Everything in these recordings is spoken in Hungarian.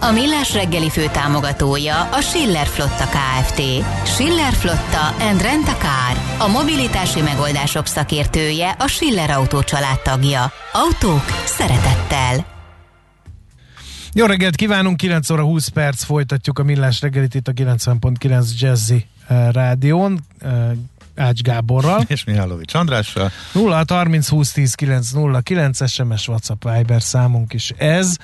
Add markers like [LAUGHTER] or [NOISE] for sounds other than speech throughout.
A Millás reggeli fő támogatója a Schiller Flotta KFT. Schiller Flotta and Rent a Car. A mobilitási megoldások szakértője a Schiller Autó tagja. Autók szeretettel. Jó reggelt kívánunk, 9 óra 20 perc, folytatjuk a Millás reggelit itt a 90.9 Jazzy uh, rádión. Uh, Ács Gáborral. És Mihálovics Andrással. 0 30 20 10 9 0 9 SMS WhatsApp Viber számunk is ez.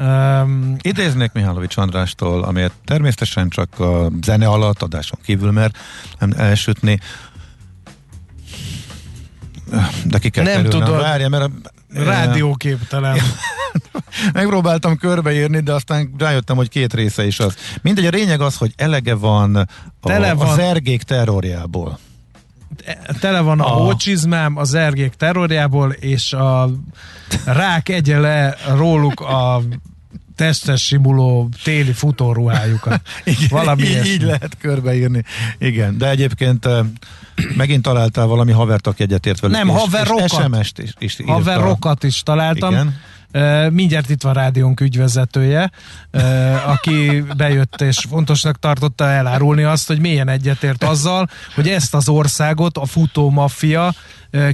Um, Idéznék Mihálovics Andrástól, amelyet természetesen csak a zene alatt, adáson kívül, mert nem elsütni. De ki kell nem tudod. Várja, mert a, Rádióképtelen. [LAUGHS] Megpróbáltam körbeírni, de aztán rájöttem, hogy két része is az. Mindegy, a lényeg az, hogy elege van a, van. a zergék terrorjából tele van a, a hócsizmám az ergék terrorjából, és a rák egye le róluk a testes simuló téli futóruhájukat. [LAUGHS] Igen, valami így, így lehet körbeírni. Igen, de egyébként megint találtál valami havert, aki egyetért velük. Nem, haverokat. SMS-t is, is Haverokat is találtam. Igen Mindjárt itt van rádiónk ügyvezetője, aki bejött és fontosnak tartotta elárulni azt, hogy milyen egyetért azzal, hogy ezt az országot a futó maffia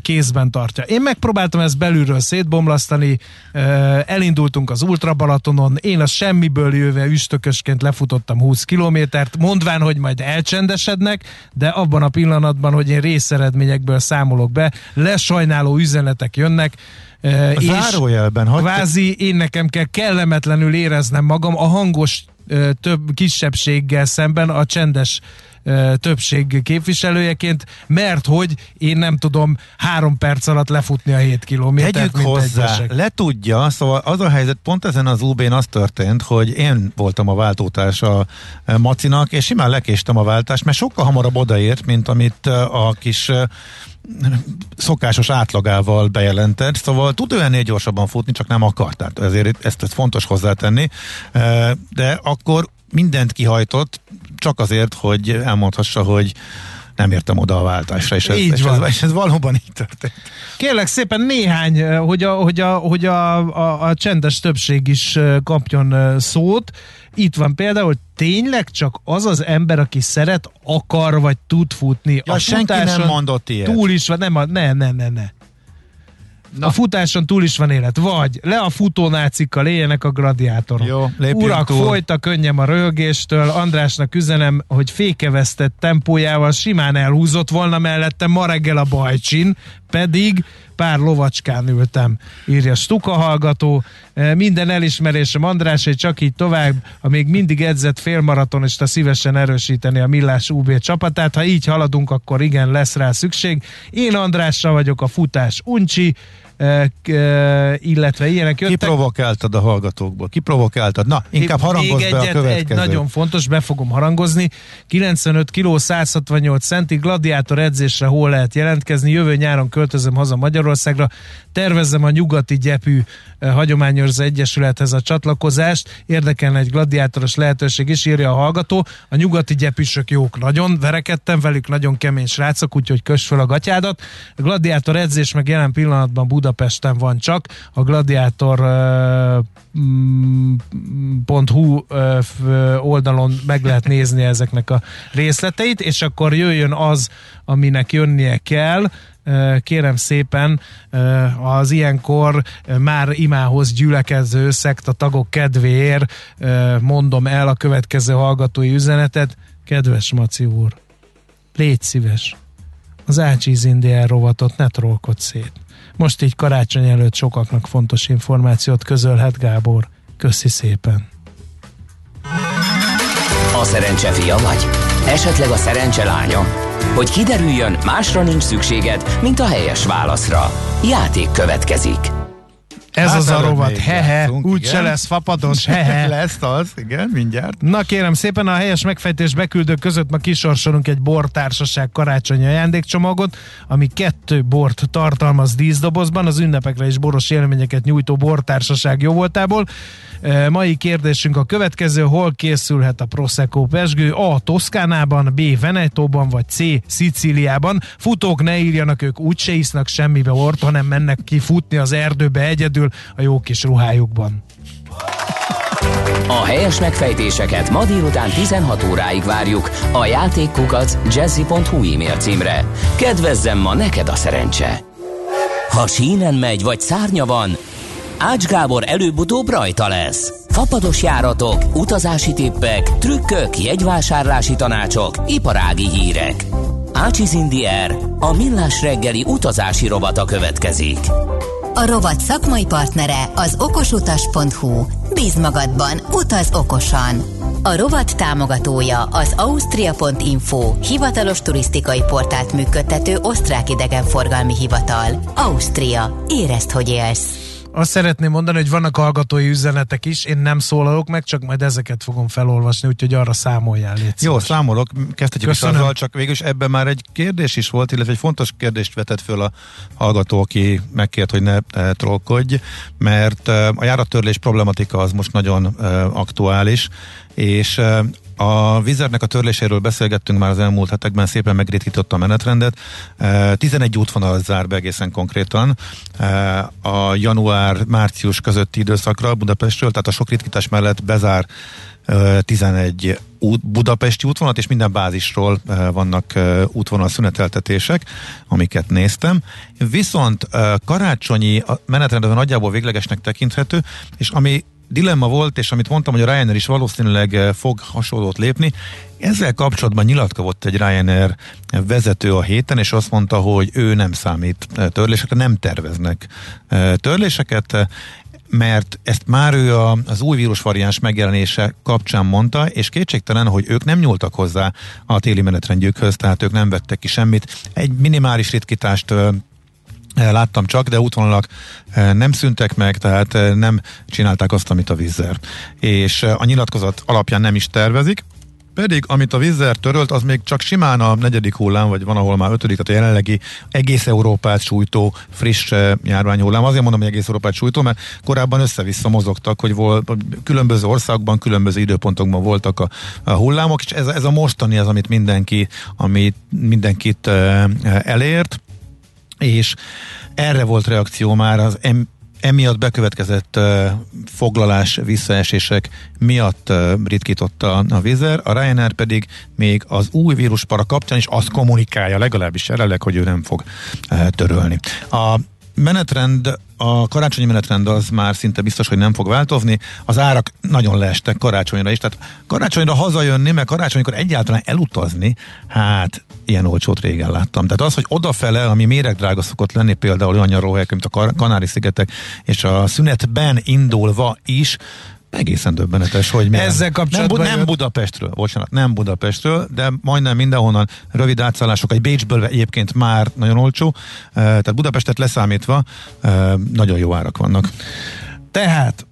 kézben tartja. Én megpróbáltam ezt belülről szétbomlasztani, elindultunk az Ultra Balatonon, én a semmiből jöve üstökösként lefutottam 20 kilométert, mondván, hogy majd elcsendesednek, de abban a pillanatban, hogy én részeredményekből számolok be, lesajnáló üzenetek jönnek, a zárójelben. Hagy... Kvázi én nekem kell kellemetlenül éreznem magam a hangos több kisebbséggel szemben a csendes többség képviselőjeként, mert hogy én nem tudom három perc alatt lefutni a 7 kilométert. Tegyük hozzá, le tudja, szóval az a helyzet, pont ezen az UB-n az történt, hogy én voltam a váltótárs a Macinak, és simán lekéstem a váltást, mert sokkal hamarabb odaért, mint amit a kis szokásos átlagával bejelentett, szóval tud ő ennél gyorsabban futni, csak nem akar, tehát ezért ezt, ezt fontos hozzátenni, de akkor mindent kihajtott, csak azért, hogy elmondhassa, hogy nem értem oda a váltásra, és ez, így és van. ez, és ez valóban így történt. Kérlek szépen néhány, hogy a, hogy a, hogy a, a, a csendes többség is kapjon szót. Itt van például, tényleg csak az az ember, aki szeret, akar, vagy tud futni. Ja, a senki nem mondott ilyet. Túl is van, nem, ne, ne, ne, ne. Na. A futáson túl is van élet. Vagy le a futónácikkal éljenek a gladiátorok. Jó, Urak, túl. folyt könnyem a röhögéstől. Andrásnak üzenem, hogy fékevesztett tempójával simán elhúzott volna mellette ma reggel a bajcsin, pedig pár lovacskán ültem, írja Stuka hallgató. E, minden elismerésem András, hogy csak így tovább, a még mindig edzett a szívesen erősíteni a Millás UB csapatát. Ha így haladunk, akkor igen, lesz rá szükség. Én Andrással vagyok a futás uncsi, illetve ilyenek jöttek. Kiprovokáltad a hallgatókból, kiprovokáltad. Na, inkább harangozz be a következő. Egy nagyon fontos, be fogom harangozni. 95 kg, 168 centi, gladiátor edzésre hol lehet jelentkezni. Jövő nyáron költözöm haza Magyarországra. Tervezem a nyugati gyepű hagyományőrző egyesülethez a csatlakozást. Érdekelne egy gladiátoros lehetőség is, írja a hallgató. A nyugati gyepűsök jók nagyon, verekedtem velük, nagyon kemény srácok, úgyhogy kös fel a gatyádat. A gladiátor edzés meg jelen pillanatban Buda Budapesten van csak, a gladiator.hu oldalon meg lehet nézni ezeknek a részleteit, és akkor jöjjön az, aminek jönnie kell, kérem szépen az ilyenkor már imához gyülekező szekta tagok kedvéért mondom el a következő hallgatói üzenetet. Kedves Maci úr, légy szíves, az Ácsiz Indián rovatot ne trollkodj szét. Most így karácsony előtt sokaknak fontos információt közölhet Gábor. Köszi szépen! A szerencse fia vagy? Esetleg a szerencse lánya? Hogy kiderüljön, másra nincs szükséged, mint a helyes válaszra. Játék következik. Ez hát az a rovat, hehe, úgy se lesz fapados, hehe. [LAUGHS] lesz az, igen, mindjárt. Na kérem szépen, a helyes megfejtés beküldők között ma kisorsolunk egy bortársaság karácsonyi ajándékcsomagot, ami kettő bort tartalmaz díszdobozban, az ünnepekre is boros élményeket nyújtó bortársaság jó voltából. Mai kérdésünk a következő, hol készülhet a Prosecco pesgő? A. Toszkánában, B. Venetóban, vagy C. Szicíliában. Futók ne írjanak, ők úgyse isznak semmibe ort, hanem mennek ki futni az erdőbe egyedül a jó kis ruhájukban. A helyes megfejtéseket ma délután 16 óráig várjuk a játékkukac jazzy.hu e-mail címre. Kedvezzem ma neked a szerencse! Ha sínen megy vagy szárnya van, Ács Gábor előbb-utóbb rajta lesz. Fapados járatok, utazási tippek, trükkök, jegyvásárlási tanácsok, iparági hírek. Ácsiz Indier, a millás reggeli utazási rovata következik. A rovat szakmai partnere az okosutas.hu. Bíz magadban, utaz okosan! A rovat támogatója az Austria.info, hivatalos turisztikai portált működtető osztrák idegenforgalmi hivatal. Ausztria. Érezd, hogy élsz! Azt szeretném mondani, hogy vannak hallgatói üzenetek is, én nem szólalok meg, csak majd ezeket fogom felolvasni, úgyhogy arra számoljál. Légy Jó, számolok, kezdhetjük is azzal, csak végülis ebben már egy kérdés is volt, illetve egy fontos kérdést vetett föl a hallgató, aki megkért, hogy ne trollkodj, mert a járattörlés problematika az most nagyon aktuális, és a vizernek a törléséről beszélgettünk már az elmúlt hetekben, szépen megritkította a menetrendet. 11 útvonal zár be egészen konkrétan a január-március közötti időszakra Budapestről, tehát a sok ritkítás mellett bezár 11 út, budapesti útvonalat, és minden bázisról vannak útvonal szüneteltetések, amiket néztem. Viszont karácsonyi menetrendben nagyjából véglegesnek tekinthető, és ami dilemma volt, és amit mondtam, hogy a Ryanair is valószínűleg eh, fog hasonlót lépni, ezzel kapcsolatban nyilatkozott egy Ryanair vezető a héten, és azt mondta, hogy ő nem számít eh, törlésekre, nem terveznek eh, törléseket, mert ezt már ő a, az új vírusvariáns megjelenése kapcsán mondta, és kétségtelen, hogy ők nem nyúltak hozzá a téli menetrendjükhöz, tehát ők nem vettek ki semmit. Egy minimális ritkítást láttam csak, de útvonalak eh, nem szüntek meg, tehát eh, nem csinálták azt, amit a vízzer. És eh, a nyilatkozat alapján nem is tervezik, pedig amit a vízzer törölt, az még csak simán a negyedik hullám, vagy van, ahol már ötödik, tehát a jelenlegi egész Európát sújtó friss járványhullám. Azért mondom, hogy egész Európát sújtó, mert korábban össze-vissza mozogtak, hogy volt, különböző országban, különböző időpontokban voltak a, a hullámok, és ez, ez a mostani az, amit mindenki, amit mindenkit elért és erre volt reakció már az em, emiatt bekövetkezett uh, foglalás, visszaesések miatt uh, ritkította a Vizer, a Ryanair pedig még az új víruspara kapcsán is azt kommunikálja, legalábbis jelenleg, hogy ő nem fog uh, törölni. A menetrend, a karácsonyi menetrend az már szinte biztos, hogy nem fog változni. Az árak nagyon leestek karácsonyra is, tehát karácsonyra hazajönni, meg karácsonykor egyáltalán elutazni, hát ilyen olcsót régen láttam. Tehát az, hogy odafele, ami méregdrága szokott lenni, például olyan nyaróhelyek, mint a Kanári-szigetek, és a szünetben indulva is, egészen döbbenetes, hogy milyen. Ezzel kapcsolatban... Nem, nem Budapestről, bocsánat, nem Budapestről, de majdnem mindenhonnan rövid átszállások, egy Bécsből egyébként már nagyon olcsó, eh, tehát Budapestet leszámítva eh, nagyon jó árak vannak. Tehát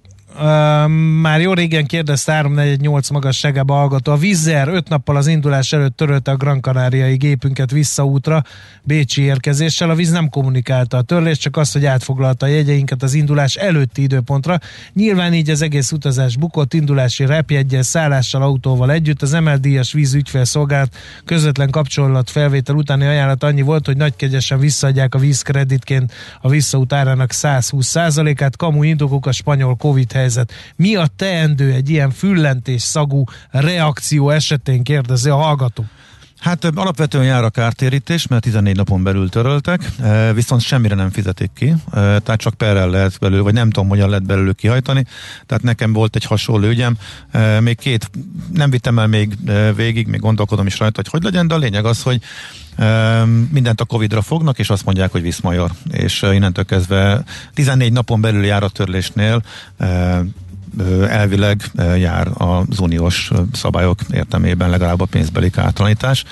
már jó régen kérdezte 348 magasságába hallgató. A Vizzer 5 nappal az indulás előtt törölte a Gran Canariai gépünket visszaútra Bécsi érkezéssel. A víz nem kommunikálta a törlést, csak azt, hogy átfoglalta a jegyeinket az indulás előtti időpontra. Nyilván így az egész utazás bukott, indulási repjegyel, szállással, autóval együtt. Az MLD-es víz ügyfélszolgálat közvetlen kapcsolat felvétel utáni ajánlat annyi volt, hogy nagykegyesen visszaadják a vízkreditként a visszaút árának 120%-át. Kamu indokok a spanyol Covid helyzet helyzet. Mi a teendő egy ilyen füllentés szagú reakció esetén kérdezi a hallgató? Hát alapvetően jár a kártérítés, mert 14 napon belül töröltek, viszont semmire nem fizetik ki, tehát csak perrel lehet belül, vagy nem tudom, hogyan lehet belőlük kihajtani. Tehát nekem volt egy hasonló ügyem, még két, nem vittem el még végig, még gondolkodom is rajta, hogy hogy legyen, de a lényeg az, hogy mindent a Covid-ra fognak, és azt mondják, hogy viszmajor. És innentől kezdve 14 napon belül járattörlésnél elvileg jár az uniós szabályok értelmében legalább a pénzbeli kártalanítás,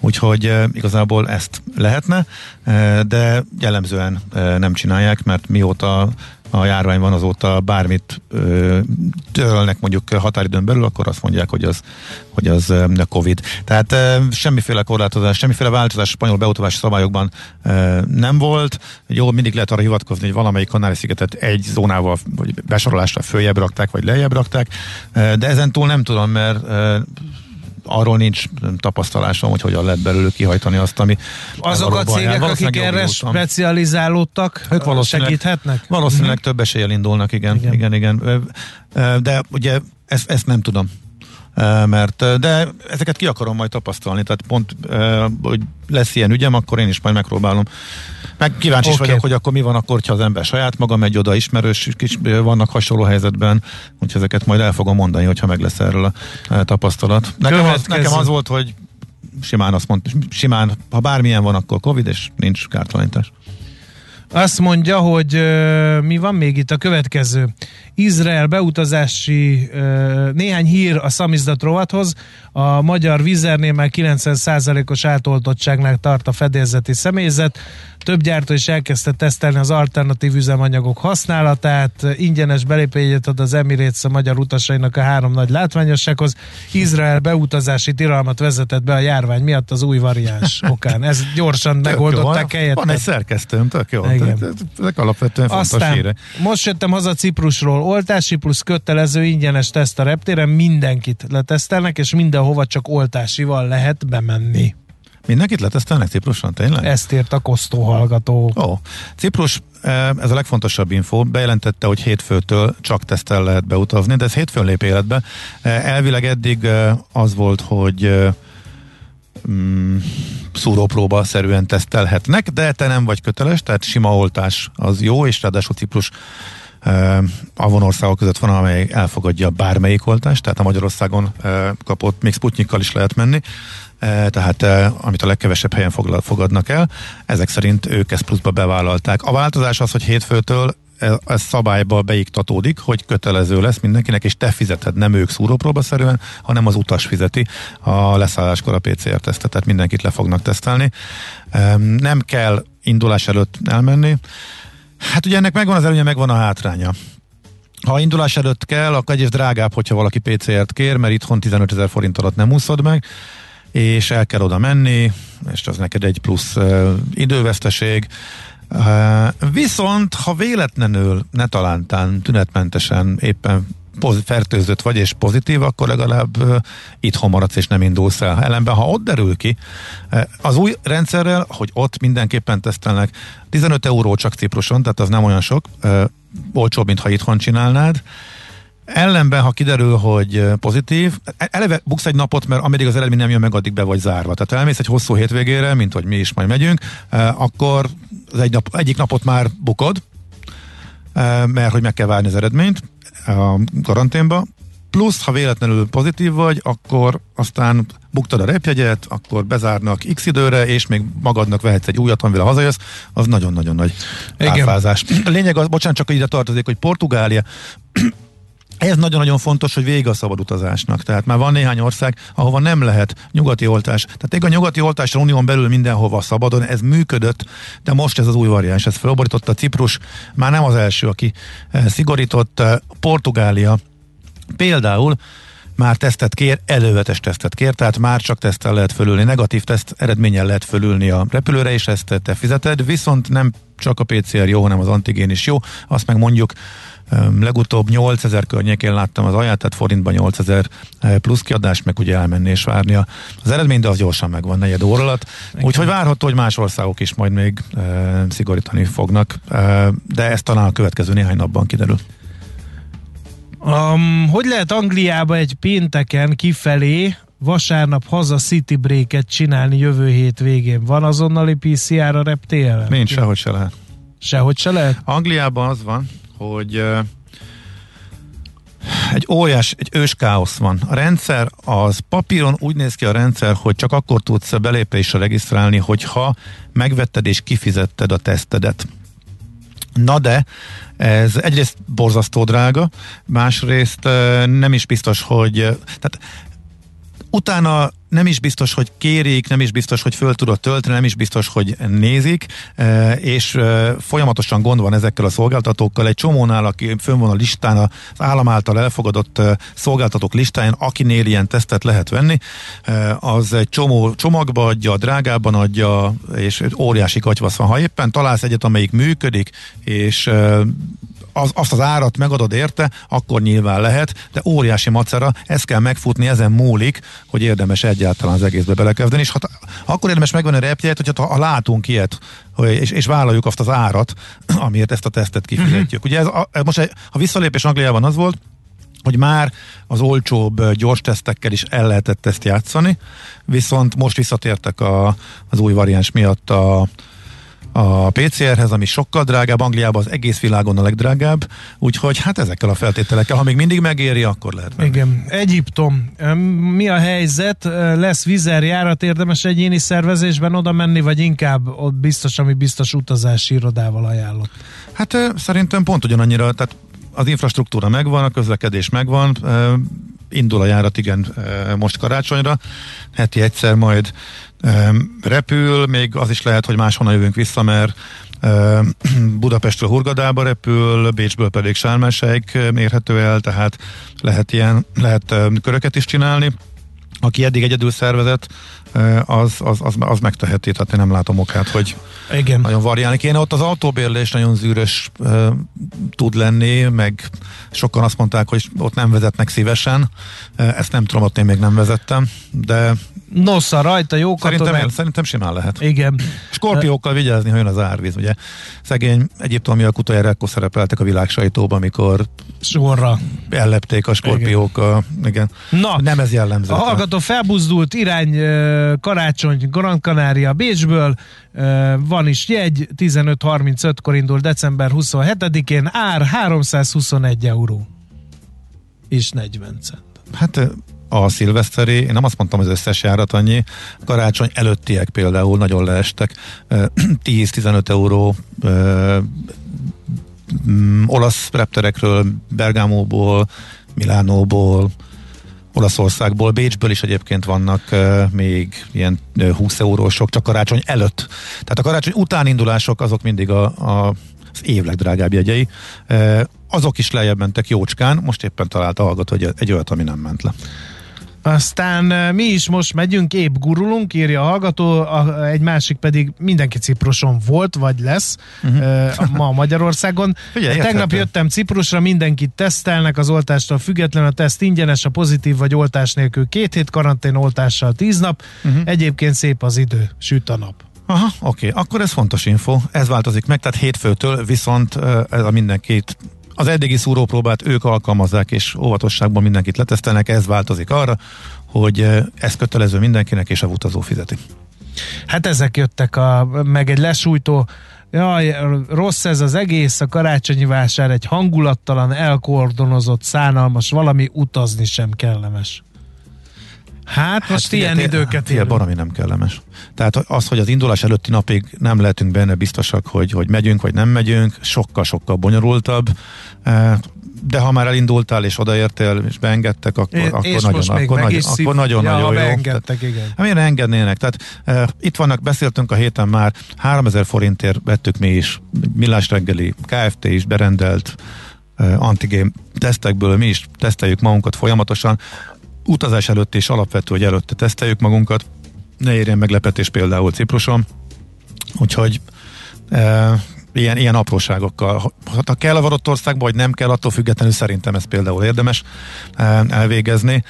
úgyhogy igazából ezt lehetne, de jellemzően nem csinálják, mert mióta a járvány van azóta bármit ö, törölnek mondjuk határidőn belül, akkor azt mondják, hogy az, hogy az ö, Covid. Tehát ö, semmiféle korlátozás, semmiféle változás a spanyol beutazási szabályokban ö, nem volt. Jó, mindig lehet arra hivatkozni, hogy valamelyik Kanári-szigetet egy zónával, vagy besorolásra följebb rakták, vagy lejjebb rakták, de ezen túl nem tudom, mert arról nincs tapasztalásom, hogy hogyan lehet belőlük kihajtani azt, ami Azok a cégek, akik erre specializálódtak, ők valószínűleg, segíthetnek? Valószínűleg uh-huh. több eséllyel indulnak, igen, igen, igen. igen. De ugye ezt, ezt nem tudom mert de ezeket ki akarom majd tapasztalni, tehát pont, hogy lesz ilyen ügyem, akkor én is majd megpróbálom. Meg kíváncsi okay. is vagyok, hogy akkor mi van akkor, ha az ember saját maga megy oda, ismerős is vannak hasonló helyzetben, úgyhogy ezeket majd el fogom mondani, hogyha meg lesz erről a tapasztalat. Nekem az, nekem az volt, hogy simán azt mondta, simán, ha bármilyen van, akkor Covid, és nincs kártalanítás. Azt mondja, hogy uh, mi van még itt a következő. Izrael beutazási néhány hír a szamizdat rovathoz. A magyar vizernél már 90%-os átoltottságnak tart a fedélzeti személyzet. Több gyártó is elkezdte tesztelni az alternatív üzemanyagok használatát. Ingyenes belépőjegyet ad az Emirates a magyar utasainak a három nagy látványossághoz. Izrael beutazási tilalmat vezetett be a járvány miatt az új variáns [LAUGHS] okán. Ez gyorsan tök megoldották helyett. Van egy szerkesztőm, tök jó. Ezek alapvetően fontos Aztán híre. most jöttem haza Ciprusról. Oltási plusz kötelező ingyenes teszt a reptéren. Mindenkit letesztelnek, és mindenhova csak oltásival lehet bemenni. Mindenkit letesztelnek Cipruson, tényleg? Ezt írt a Kosztó hallgató. Ó, Ciprus, eh, ez a legfontosabb info, bejelentette, hogy hétfőtől csak tesztel lehet beutazni, de ez hétfőn lép életbe. Eh, elvileg eddig eh, az volt, hogy mm, szúrópróba szerűen tesztelhetnek, de te nem vagy köteles, tehát sima oltás az jó, és ráadásul Ciprus avon országok között van, amely elfogadja bármelyik oltást, tehát a Magyarországon kapott, még Sputnikkal is lehet menni, tehát amit a legkevesebb helyen fogadnak el, ezek szerint ők ezt pluszba bevállalták. A változás az, hogy hétfőtől ez szabályba beiktatódik, hogy kötelező lesz mindenkinek, és te fizeted, nem ők szúrópróbaszerűen, hanem az utas fizeti a leszálláskor a PCR tesztet, tehát mindenkit le fognak tesztelni. Nem kell indulás előtt elmenni. Hát ugye ennek megvan az előnye, megvan a hátránya. Ha indulás előtt kell, akkor egyrészt drágább, hogyha valaki PCR-t kér, mert itthon 15 ezer forint alatt nem úszod meg, és el kell oda menni, és az neked egy plusz uh, időveszteség. Uh, viszont, ha véletlenül ne talántán tünetmentesen éppen fertőzött vagy és pozitív, akkor legalább itthon maradsz és nem indulsz el. Ellenben, ha ott derül ki, az új rendszerrel, hogy ott mindenképpen tesztelnek, 15 euró csak Cipruson, tehát az nem olyan sok, olcsóbb, mint ha itthon csinálnád, Ellenben, ha kiderül, hogy pozitív, e- eleve buksz egy napot, mert ameddig az eredmény nem jön meg, addig be vagy zárva. Tehát elmész egy hosszú hétvégére, mint hogy mi is majd megyünk, akkor az egy nap, egyik napot már bukod, mert hogy meg kell várni az eredményt a karanténba, plusz, ha véletlenül pozitív vagy, akkor aztán buktad a repjegyet, akkor bezárnak x időre, és még magadnak vehetsz egy újat, amivel hazajössz, az nagyon-nagyon nagy áfázás. A lényeg az, bocsánat, csak ide tartozik, hogy Portugália ez nagyon-nagyon fontos, hogy vége a szabad utazásnak. Tehát már van néhány ország, ahova nem lehet nyugati oltás. Tehát még a nyugati oltás unión belül mindenhova szabadon, ez működött, de most ez az új variáns, ez felborította Ciprus, már nem az első, aki eh, szigorított. Eh, Portugália például már tesztet kér, elővetes tesztet kér, tehát már csak tesztel lehet fölülni, negatív teszt eredménnyel lehet fölülni a repülőre, és ezt te fizeted, viszont nem csak a PCR jó, hanem az antigén is jó, azt meg mondjuk Legutóbb 8000 környékén láttam az aját, tehát forintban 8000 eh, plusz kiadás, meg ugye elmenni és várni az eredmény, de az gyorsan megvan negyed óra alatt. Úgyhogy várható, hogy más országok is majd még e, szigorítani fognak, e, de ez talán a következő néhány napban kiderül. Um, hogy lehet Angliába egy pénteken kifelé vasárnap haza city break-et csinálni jövő hét végén? Van azonnali PCR a reptéren? Nincs, sehogy se lehet. Sehogy se lehet? Angliában az van, hogy egy óriás, egy ős káosz van. A rendszer, az papíron úgy néz ki a rendszer, hogy csak akkor tudsz belépésre regisztrálni, hogyha megvetted és kifizetted a tesztedet. Na de, ez egyrészt borzasztó drága, másrészt nem is biztos, hogy tehát utána nem is biztos, hogy kérik, nem is biztos, hogy föl tudod tölteni, nem is biztos, hogy nézik, és folyamatosan gond van ezekkel a szolgáltatókkal. Egy csomónál, aki fönn van a listán, az állam által elfogadott szolgáltatók listáján, akinél ilyen tesztet lehet venni, az egy csomó csomagba adja, drágában adja, és óriási katyvasz van. Ha éppen találsz egyet, amelyik működik, és az, azt az árat megadod érte, akkor nyilván lehet, de óriási macera, ezt kell megfutni, ezen múlik, hogy érdemes egyáltalán az egészbe belekezdeni, és hát, akkor érdemes megvenni a repjegyet, hogyha ha látunk ilyet, és, és vállaljuk azt az árat, [CLEARS THROAT] amiért ezt a tesztet kifizetjük. Ugye ez, a, most a visszalépés Angliában az volt, hogy már az olcsóbb gyors tesztekkel is el lehetett ezt játszani, viszont most visszatértek a, az új variáns miatt a, a PCR-hez, ami sokkal drágább, Angliában az egész világon a legdrágább, úgyhogy hát ezekkel a feltételekkel, ha még mindig megéri, akkor lehet menni. Igen. Egyiptom, mi a helyzet? Lesz vizerjárat, érdemes egyéni szervezésben oda menni, vagy inkább ott biztos, ami biztos utazási irodával ajánlott? Hát szerintem pont ugyanannyira, tehát az infrastruktúra megvan, a közlekedés megvan, indul a járat, igen, most karácsonyra, heti egyszer majd repül, még az is lehet, hogy máshonnan jövünk vissza, mert [CLEARS THROAT] Budapestről Hurgadába repül, Bécsből pedig Sármásig mérhető el, tehát lehet ilyen, lehet köröket is csinálni. Aki eddig egyedül szervezett, az, az, az, az megteheti, tehát én nem látom okát, hogy Igen. nagyon variálni kéne. Ott az autóbérlés nagyon zűrös uh, tud lenni, meg sokan azt mondták, hogy ott nem vezetnek szívesen. Ezt nem tudom, ott én még nem vezettem, de Nosza rajta, jó szerintem, katonák. szerintem simán lehet. Igen. Skorpiókkal vigyázni, ha jön az árvíz, ugye. Szegény egyiptomiak utoljára ekkor szerepeltek a világ sajtóban, amikor sorra ellepték a skorpiók. Igen. A, igen. Na, nem ez jellemző. A hallgató felbuzdult irány karácsony Gran Canaria Bécsből, van is jegy, 15.35-kor indul december 27-én, ár 321 euró és 40 cent. Hát a szilveszteri, én nem azt mondtam, az összes járat annyi, karácsony előttiek például nagyon leestek, 10-15 [CLEARS THROAT] euró olasz repterekről, Bergámóból, Milánóból, Olaszországból, Bécsből is egyébként vannak uh, még ilyen uh, 20 eurósok, csak karácsony előtt. Tehát a karácsony után indulások azok mindig a, a, az év legdrágább jegyei. Uh, azok is lejjebb mentek jócskán, most éppen találta hallgató egy, egy olyat, ami nem ment le. Aztán mi is most megyünk, épp gurulunk, írja a hallgató, a, egy másik pedig mindenki Cipruson volt, vagy lesz uh-huh. ma Magyarországon. [LAUGHS] Figyelj, Tegnap jöttem Ciprusra, mindenkit tesztelnek, az oltástól független a teszt ingyenes, a pozitív vagy oltás nélkül két hét karantén oltással tíz nap, uh-huh. egyébként szép az idő, süt a nap. Aha, oké, okay. akkor ez fontos info, ez változik meg, tehát hétfőtől viszont ez a mindenkit az eddigi szúrópróbát ők alkalmazzák, és óvatosságban mindenkit letesztelnek, ez változik arra, hogy ez kötelező mindenkinek, és a utazó fizeti. Hát ezek jöttek a, meg egy lesújtó Jaj, rossz ez az egész, a karácsonyi vásár egy hangulattalan, elkordonozott, szánalmas, valami utazni sem kellemes. Hát, hát most ilyen ilyen időket ilyen baromi nem kellemes. Tehát az, hogy az indulás előtti napig nem lehetünk benne biztosak, hogy, hogy megyünk, vagy nem megyünk, sokkal-sokkal bonyolultabb. Eh, de ha már elindultál és odaértél, és beengedtek, akkor, é, akkor, nagyon, akkor, nagy, akkor nagyon ja, nagyon jó. Beengedtek, igen. Hát miért engednének? Tehát e, itt vannak, beszéltünk a héten már, 3000 forintért vettük mi is, Millás reggeli, KFT is berendelt e, antigén tesztekből, mi is teszteljük magunkat folyamatosan utazás előtt és alapvető, hogy előtte teszteljük magunkat, ne érjen meglepetés például Cipruson, úgyhogy e, ilyen, ilyen apróságokkal. Ha kell a vadott országba, vagy nem kell, attól függetlenül szerintem ez például érdemes e, elvégezni.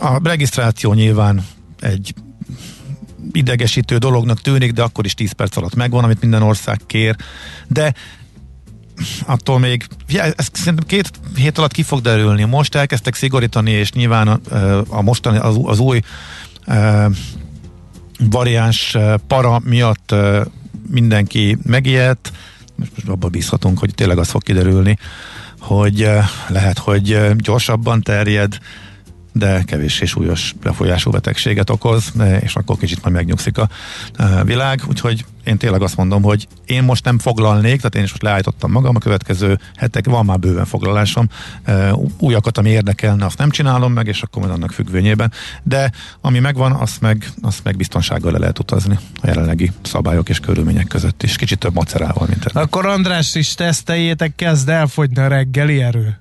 A regisztráció nyilván egy idegesítő dolognak tűnik, de akkor is 10 perc alatt megvan, amit minden ország kér, de attól még, ez szerintem két hét alatt ki fog derülni. Most elkezdtek szigorítani, és nyilván a, a mostani, az, az új e, variáns para miatt e, mindenki megijedt. Most, most abban bízhatunk, hogy tényleg az fog kiderülni, hogy e, lehet, hogy gyorsabban terjed, de kevéssé súlyos befolyású betegséget okoz, és akkor kicsit majd megnyugszik a világ, úgyhogy én tényleg azt mondom, hogy én most nem foglalnék, tehát én is most leállítottam magam, a következő hetek van már bőven foglalásom, újakat, ami érdekelne, azt nem csinálom meg, és akkor majd annak függvényében, de ami megvan, azt meg, azt meg biztonsággal le lehet utazni a jelenlegi szabályok és körülmények között is. Kicsit több macerával, mint ez. Akkor András is teszteljétek, kezd elfogyni a reggeli erő.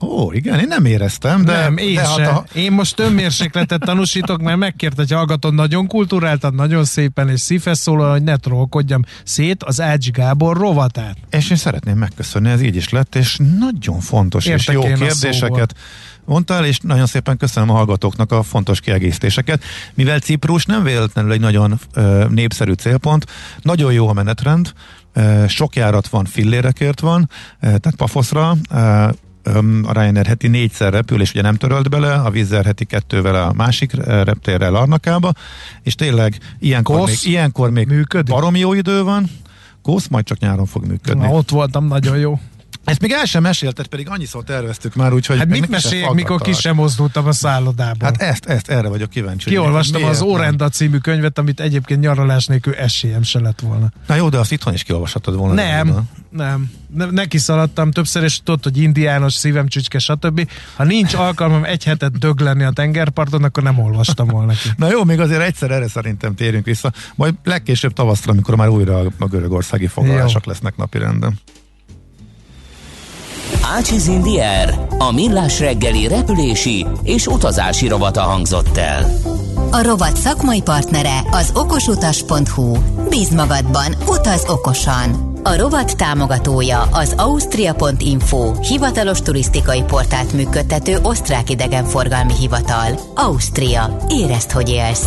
Ó, igen, én nem éreztem, de... Nem, én de hát a... Én most önmérsékletet tanúsítok, mert megkért, hogy hallgatod nagyon kulturáltan, nagyon szépen és szívhez szólal, hogy ne trollkodjam szét az Ács Gábor rovatát. És én szeretném megköszönni, ez így is lett, és nagyon fontos Értek és jó kérdéseket mondtál, és nagyon szépen köszönöm a hallgatóknak a fontos kiegészítéseket. Mivel Ciprus nem véletlenül egy nagyon ö, népszerű célpont, nagyon jó a menetrend, sok járat van, fillérekért van, tehát Pafoszra, ö, a Ryanair heti négyszer repül, és ugye nem törölt bele, a Wizz heti kettővel a másik reptérrel Arnakába, és tényleg ilyenkor Kosz még, ilyenkor még működik. barom jó idő van, Kósz majd csak nyáron fog működni. Na, ott voltam, nagyon jó. Ezt még el sem mesélted, pedig annyiszor terveztük már, úgyhogy... Hát mit meséljek, mikor ki sem mozdultam a szállodából? Hát ezt, ezt, erre vagyok kíváncsi. Kiolvastam az Órenda című könyvet, amit egyébként nyaralás nélkül esélyem se lett volna. Na jó, de azt itthon is kiolvashatod volna. Nem, nem. Ne, neki szaladtam többször, és tudod, hogy indiános, szívem csücske, stb. Ha nincs alkalmam egy hetet döglenni a tengerparton, akkor nem olvastam volna ki. Na jó, még azért egyszer erre szerintem térünk vissza. Majd legkésőbb tavaszra, amikor már újra a görögországi foglalások lesznek napirenden. Ácsiz Indier, a millás reggeli repülési és utazási rovata hangzott el. A rovat szakmai partnere az okosutas.hu. Bíz magadban, utaz okosan! A rovat támogatója az Austria.info, hivatalos turisztikai portált működtető osztrák idegenforgalmi hivatal. Ausztria. Érezd, hogy élsz!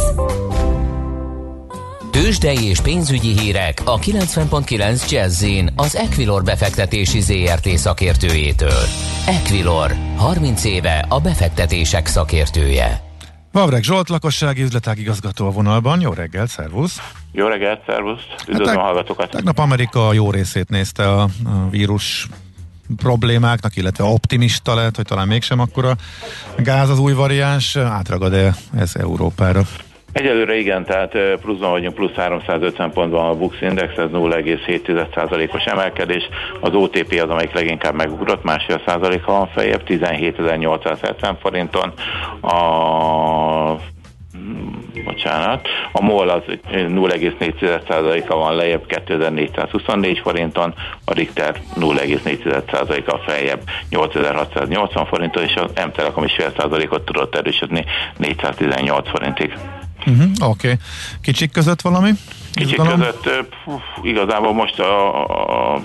Tőzsdei és pénzügyi hírek a 90.9 jazz az Equilor befektetési ZRT szakértőjétől. Equilor, 30 éve a befektetések szakértője. Vavreg Zsolt, lakossági üzletág igazgató a vonalban. Jó reggelt, szervusz! Jó reggelt, szervusz! Üdvözlöm hát, a hallgatókat! Tegnap Amerika jó részét nézte a, a vírus problémáknak, illetve optimista lehet, hogy talán mégsem akkora gáz az új variáns, átragad-e ez Európára? Egyelőre igen, tehát pluszban vagyunk, plusz 350 pontban a Bux Index, ez 0,7%-os emelkedés. Az OTP az, amelyik leginkább megugrott, másfél százaléka van feljebb, 17.870 forinton. A bocsánat, a MOL az 0,4%-a van lejjebb 2424 forinton, a Richter 0,4%-a feljebb 8680 forinton, és az M-Telekom is fél százalékot tudott erősödni 418 forintig. Uh-huh, Oké. Okay. Kicsik között valami? Kicsik Izgalom? között puf, igazából most a, a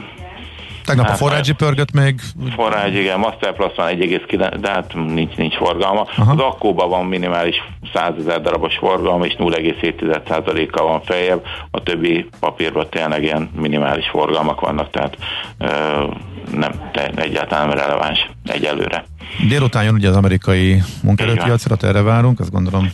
Tegnap hát, a forrágyi pörgött még. Forrágy, igen, Master Plus van 1,9, de hát nincs, nincs forgalma. Aha. Az akkóban van minimális 100 ezer darabos forgalom, és 0,7%-kal van feljebb. A többi papírban tényleg ilyen minimális forgalmak vannak, tehát ö, nem, de egyáltalán nem releváns egyelőre. Délután jön ugye az amerikai munkaerőpiacra, erre várunk, azt gondolom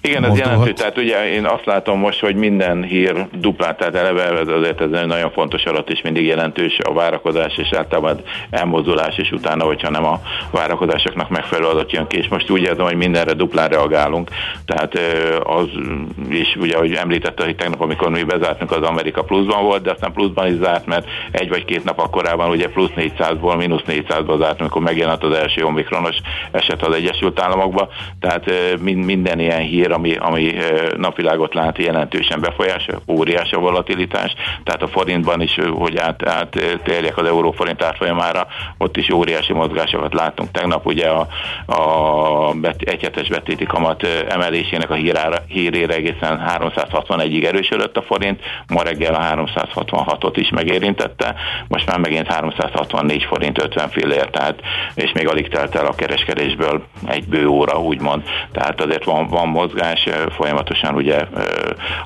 igen, ez jelentő. Tehát ugye én azt látom most, hogy minden hír duplát, tehát eleve ez azért ez egy nagyon fontos adat, és mindig jelentős a várakozás, és általában elmozdulás, és utána, hogyha nem a várakozásoknak megfelelő adat jön ki, és most úgy érzem, hogy mindenre duplán reagálunk. Tehát az is ugye, hogy említette, hogy tegnap, amikor mi bezártunk, az Amerika pluszban volt, de aztán pluszban is zárt, mert egy vagy két nap akkorában ugye plusz 400-ból, mínusz 400-ból zárt, amikor megjelent az első omikronos eset az Egyesült Államokba. Tehát minden ilyen hír, ami, ami napvilágot lát, jelentősen befolyása, óriási a volatilitás, tehát a forintban is, hogy át, áttérjek az euróforint árfolyamára, ott is óriási mozgásokat látunk. Tegnap ugye a, a bet, egyhetes betéti kamat emelésének a hírára, hírére egészen 361-ig erősödött a forint, ma reggel a 366-ot is megérintette, most már megint 364 forint 50 fillér, tehát és még alig telt el a kereskedésből egy bő óra, úgymond, tehát azért van, van mozgás, folyamatosan ugye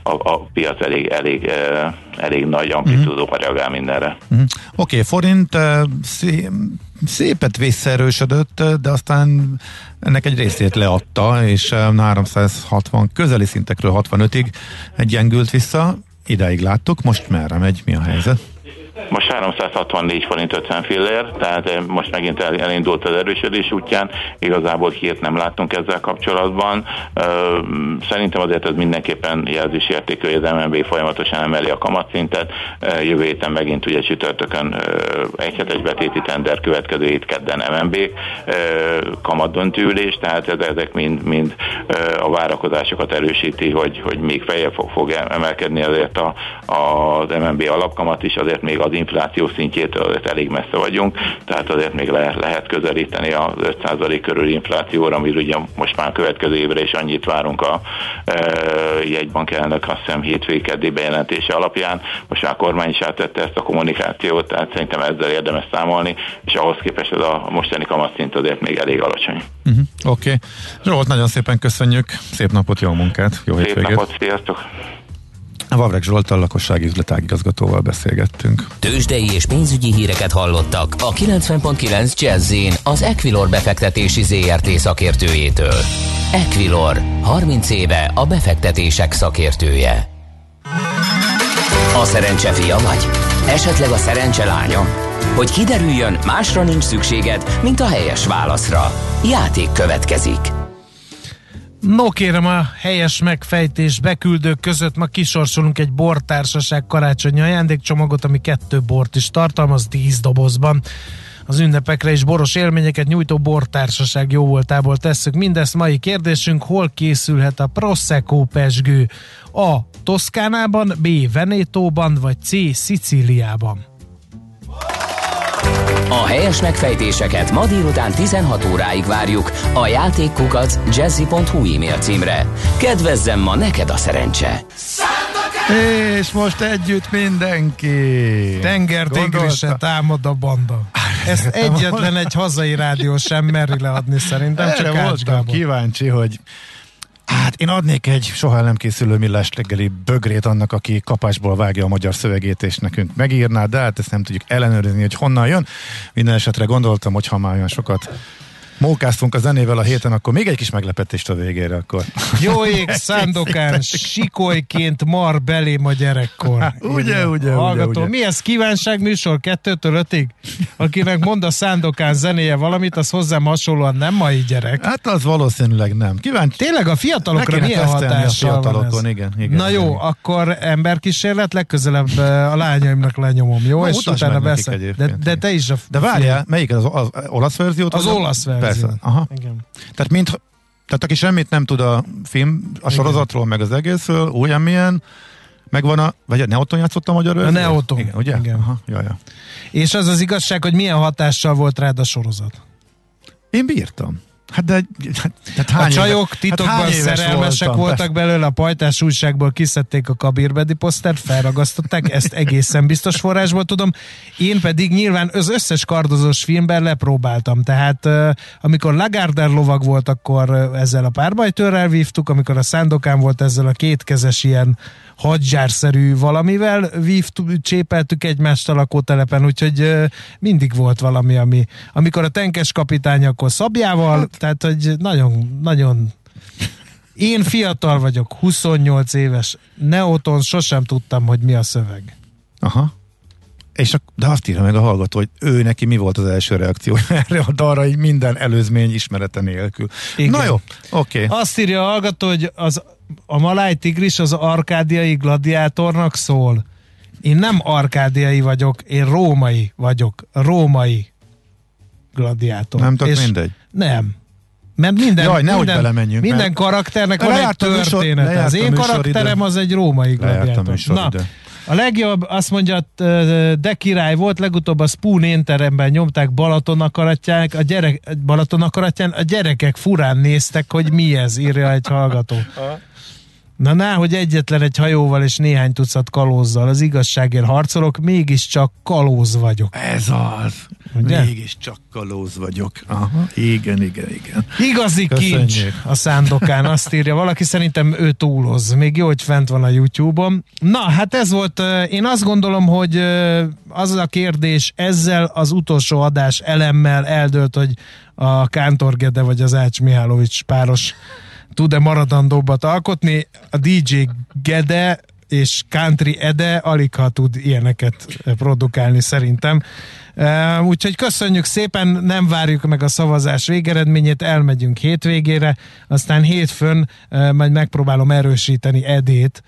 a, a piac elég, elég, elég nagy amplitúdóval uh-huh. reagál mindenre. Uh-huh. Oké, okay, forint szé, szépet visszaerősödött, de aztán ennek egy részét leadta, és 360 közeli szintekről 65-ig gyengült vissza, ideig láttuk, most merre megy, mi a helyzet? Most 364 forint 50 fillér, tehát eh, most megint elindult az erősödés útján, igazából hírt nem láttunk ezzel kapcsolatban. Szerintem azért ez mindenképpen jelzésértékű, hogy az MNB folyamatosan emeli a kamatszintet. Jövő héten megint ugye csütörtökön egy hetes betéti tender, következő hét kedden MNB kamat döntőülés, tehát ezek mind, mind a várakozásokat erősíti, hogy, hogy még feljebb fog, fog emelkedni azért a, az MNB alapkamat is, azért még az infláció szintjétől elég messze vagyunk, tehát azért még le, lehet közelíteni az 5% körül inflációra, amiről ugye most már következő évre is annyit várunk a e, jegybank elnök, azt hiszem keddi bejelentése alapján. Most már a kormány is átvette ezt a kommunikációt, tehát szerintem ezzel érdemes számolni, és ahhoz képest ez a mostani kamatszint azért még elég alacsony. Uh-huh. Oké. Okay. Zsolt, nagyon szépen köszönjük. Szép napot, jó munkát, jó Szép hétvégét. napot, sziasztok! Vavreg Zsoltal lakossági üzletágigazgatóval beszélgettünk. Tőzsdei és pénzügyi híreket hallottak a 90.9 jazz az Equilor befektetési ZRT szakértőjétől. Equilor, 30 éve a befektetések szakértője. A szerencse fia vagy? Esetleg a szerencse lánya? Hogy kiderüljön, másra nincs szükséged, mint a helyes válaszra. Játék következik. No kérem, a helyes megfejtés beküldők között ma kisorsolunk egy bortársaság karácsonyi ajándékcsomagot, ami kettő bort is tartalmaz, tíz dobozban. Az ünnepekre is boros élményeket nyújtó bortársaság jó voltából tesszük. Mindezt mai kérdésünk, hol készülhet a Prosecco pesgő? A. Toszkánában, B. Venétóban, vagy C. Szicíliában? A helyes megfejtéseket ma délután 16 óráig várjuk a játékkukac jazzy.hu e-mail címre. Kedvezzem ma neked a szerencse! És most együtt mindenki! Tengertigrise támad a banda. Ezt egyetlen egy hazai rádió sem meri leadni szerintem, Erre csak voltam kíváncsi, hogy Hát én adnék egy soha nem készülő millás reggeli bögrét annak, aki kapásból vágja a magyar szövegét, és nekünk megírná, de hát ezt nem tudjuk ellenőrizni, hogy honnan jön. Minden esetre gondoltam, hogy ha már olyan sokat mókáztunk a zenével a héten, akkor még egy kis meglepetést a végére akkor. Jó ég, Szándokán, sikolyként mar belém a gyerekkor. [LAUGHS] ugye, ugye, Hallgató, ugye, ugye. mi ez kívánság műsor kettőtől ötig? Akinek mond a Szándokán zenéje valamit, az hozzám hasonlóan nem mai gyerek. Hát az valószínűleg nem. Kíváncsi. Tényleg a fiatalokra milyen hatással a fiatalokon, van ez? Igen, igen, Na jó, igen. akkor emberkísérlet, legközelebb a lányomnak lenyomom, jó? Na, és utána beszél. De, de te is a... De várjál, melyik az, az, az olasz verziót? Az, az olasz verziót. Persze. Aha. Igen. Tehát, mint, tehát aki semmit nem tud a film, a sorozatról, meg az egészről, olyan milyen, megvan a, vagy a Neoton játszott a magyar A Neoton. Igen, ugye? Igen. Aha, jaj, jaj. És az az igazság, hogy milyen hatással volt rád a sorozat? Én bírtam. Hát de hát hány a csajok éve, titokban hát szerelmesek voltam, voltak belőle, a pajtás újságból kiszedték a kabirbedi posztert, felragasztották, ezt egészen biztos forrásból tudom. Én pedig nyilván az összes kardozós filmben lepróbáltam, tehát amikor Lagarder lovag volt, akkor ezzel a párbajtőrrel vívtuk, amikor a Szándokán volt ezzel a kétkezes ilyen hadzsárszerű valamivel vívtuk, csépeltük egymást a lakótelepen, úgyhogy mindig volt valami, ami, amikor a tenkes kapitány, akkor szabjával, hát. tehát hogy nagyon, nagyon én fiatal vagyok, 28 éves, Neoton sosem tudtam, hogy mi a szöveg. Aha. És a, de azt írja meg a hallgató, hogy ő neki mi volt az első reakció [LAUGHS] erre a dalra, így minden előzmény ismerete nélkül. Igen. Na jó, oké. Okay. Azt írja a hallgató, hogy az, a Maláj Tigris az arkádiai gladiátornak szól. Én nem arkádiai vagyok, én római vagyok. Római gladiátor. Nem tök mindegy? Nem. Mert minden, Jaj, minden, belemenjünk, minden mert karakternek van egy történet. Az én karakterem az egy római gladiátor. Na, ide. A legjobb, azt mondja, de király volt, legutóbb a Spoon énteremben nyomták Balaton akaratják, a gyerek, Balaton akaratján, a gyerekek furán néztek, hogy mi ez, írja egy hallgató. [LAUGHS] Na, ná, hogy egyetlen egy hajóval és néhány tucat kalózzal az igazságért harcolok, mégiscsak kalóz vagyok. Ez az. Ugye? Mégiscsak kalóz vagyok. Aha, igen, igen, igen. Igazi Köszönjük. kincs a szándokán, azt írja valaki, szerintem ő túloz. Még jó, hogy fent van a YouTube-on. Na, hát ez volt, én azt gondolom, hogy az a kérdés ezzel az utolsó adás elemmel eldőlt, hogy a Kántor Gede vagy az Ács Mihálovics páros tud-e maradandóbbat alkotni. A DJ Gede és country Ede alig ha tud ilyeneket produkálni szerintem. Úgyhogy köszönjük szépen, nem várjuk meg a szavazás végeredményét, elmegyünk hétvégére, aztán hétfőn majd megpróbálom erősíteni Edét,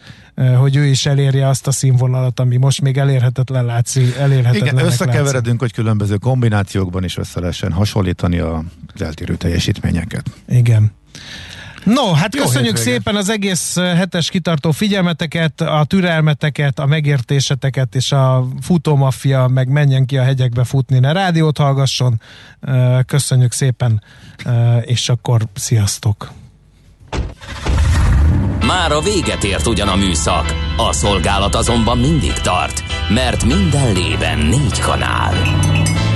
hogy ő is elérje azt a színvonalat, ami most még elérhetetlen látszik. Elérhetetlen Igen, összekeveredünk, látszik. hogy különböző kombinációkban is össze lehessen hasonlítani az eltérő teljesítményeket. Igen. No, hát Jó köszönjük hétvége. szépen az egész hetes kitartó figyelmeteket, a türelmeteket, a megértéseteket, és a futómafia meg menjen ki a hegyekbe futni, ne rádiót hallgasson. Köszönjük szépen, és akkor sziasztok! Már a véget ért ugyan a műszak, a szolgálat azonban mindig tart, mert minden lében négy kanál.